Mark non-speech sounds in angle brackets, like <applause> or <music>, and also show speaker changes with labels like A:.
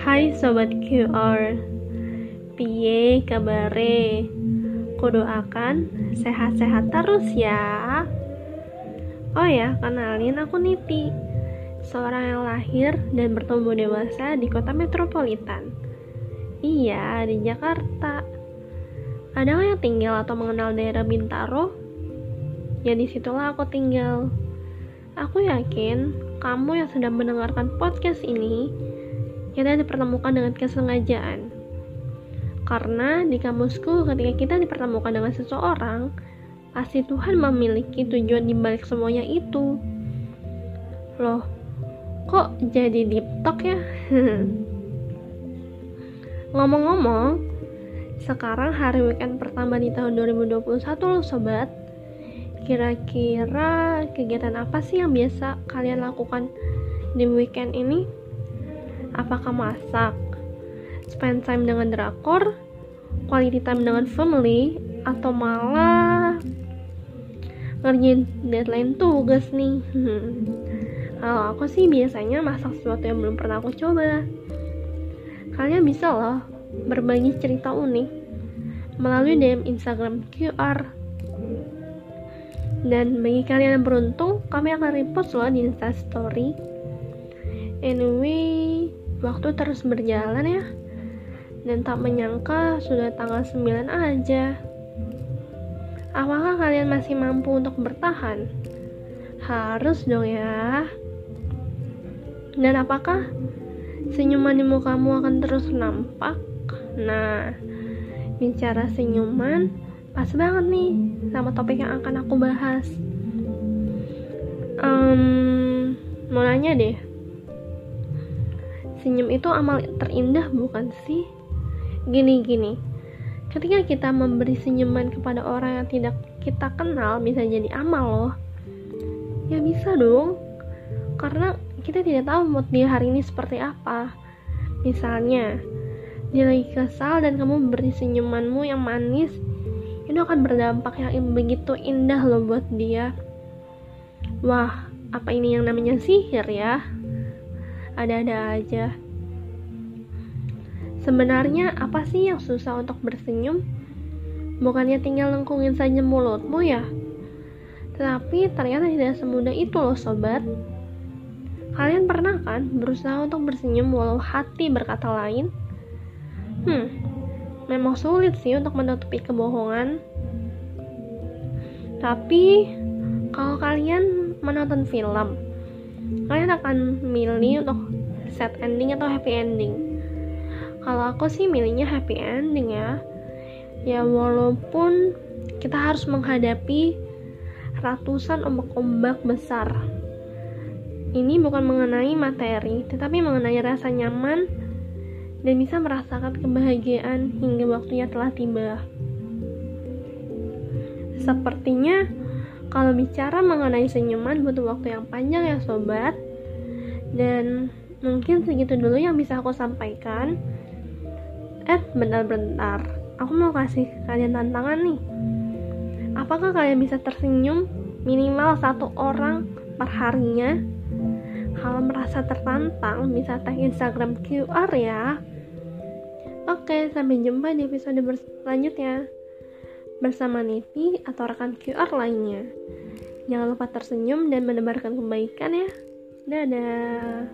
A: Hai Sobat QR Piye kabare? Kudoakan sehat-sehat terus ya. Oh ya, kenalin aku Niti Seorang yang lahir dan bertumbuh dewasa di kota metropolitan. Iya, di Jakarta. Ada yang tinggal atau mengenal daerah Bintaro? Ya di situlah aku tinggal Aku yakin kamu yang sedang mendengarkan podcast ini kita dipertemukan dengan kesengajaan. Karena di kamusku ketika kita dipertemukan dengan seseorang, pasti Tuhan memiliki tujuan di balik semuanya itu. Loh, kok jadi deep talk ya? <laughs> Ngomong-ngomong, sekarang hari weekend pertama di tahun 2021 loh sobat. Kira-kira kegiatan apa sih yang biasa kalian lakukan di weekend ini? apakah masak, spend time dengan drakor, quality time dengan family, atau malah ngerjain deadline tugas nih. <laughs> Kalau aku sih biasanya masak sesuatu yang belum pernah aku coba. Kalian bisa loh berbagi cerita unik melalui DM Instagram QR. Dan bagi kalian yang beruntung, kami akan repost loh di Instastory. Anyway, Waktu terus berjalan ya. Dan tak menyangka sudah tanggal 9 aja. Apakah kalian masih mampu untuk bertahan? Harus dong ya. Dan apakah senyuman di mukamu akan terus nampak? Nah, bicara senyuman, pas banget nih sama topik yang akan aku bahas. Um, mau nanya deh, Senyum itu amal terindah bukan sih? Gini-gini, ketika kita memberi senyuman kepada orang yang tidak kita kenal bisa jadi amal loh. Ya bisa dong, karena kita tidak tahu mood dia hari ini seperti apa. Misalnya, dia lagi kesal dan kamu memberi senyumanmu yang manis, itu akan berdampak yang begitu indah loh buat dia. Wah, apa ini yang namanya sihir ya? ada-ada aja. Sebenarnya apa sih yang susah untuk bersenyum? Bukannya tinggal lengkungin saja mulutmu ya? Tapi ternyata tidak semudah itu loh sobat. Kalian pernah kan berusaha untuk bersenyum walau hati berkata lain? Hmm, memang sulit sih untuk menutupi kebohongan. Tapi kalau kalian menonton film, kalian akan milih untuk sad ending atau happy ending. Kalau aku sih milihnya happy ending ya. Ya walaupun kita harus menghadapi ratusan ombak-ombak besar. Ini bukan mengenai materi tetapi mengenai rasa nyaman dan bisa merasakan kebahagiaan hingga waktunya telah tiba sepertinya kalau bicara mengenai senyuman butuh waktu yang panjang ya sobat. Dan mungkin segitu dulu yang bisa aku sampaikan. Eh, bentar-bentar. Aku mau kasih kalian tantangan nih. Apakah kalian bisa tersenyum minimal satu orang per harinya? Kalau merasa tertantang, bisa tag Instagram QR ya. Oke, sampai jumpa di episode selanjutnya bersama Niti atau rekan QR lainnya. Jangan lupa tersenyum dan menebarkan kebaikan ya. Dadah.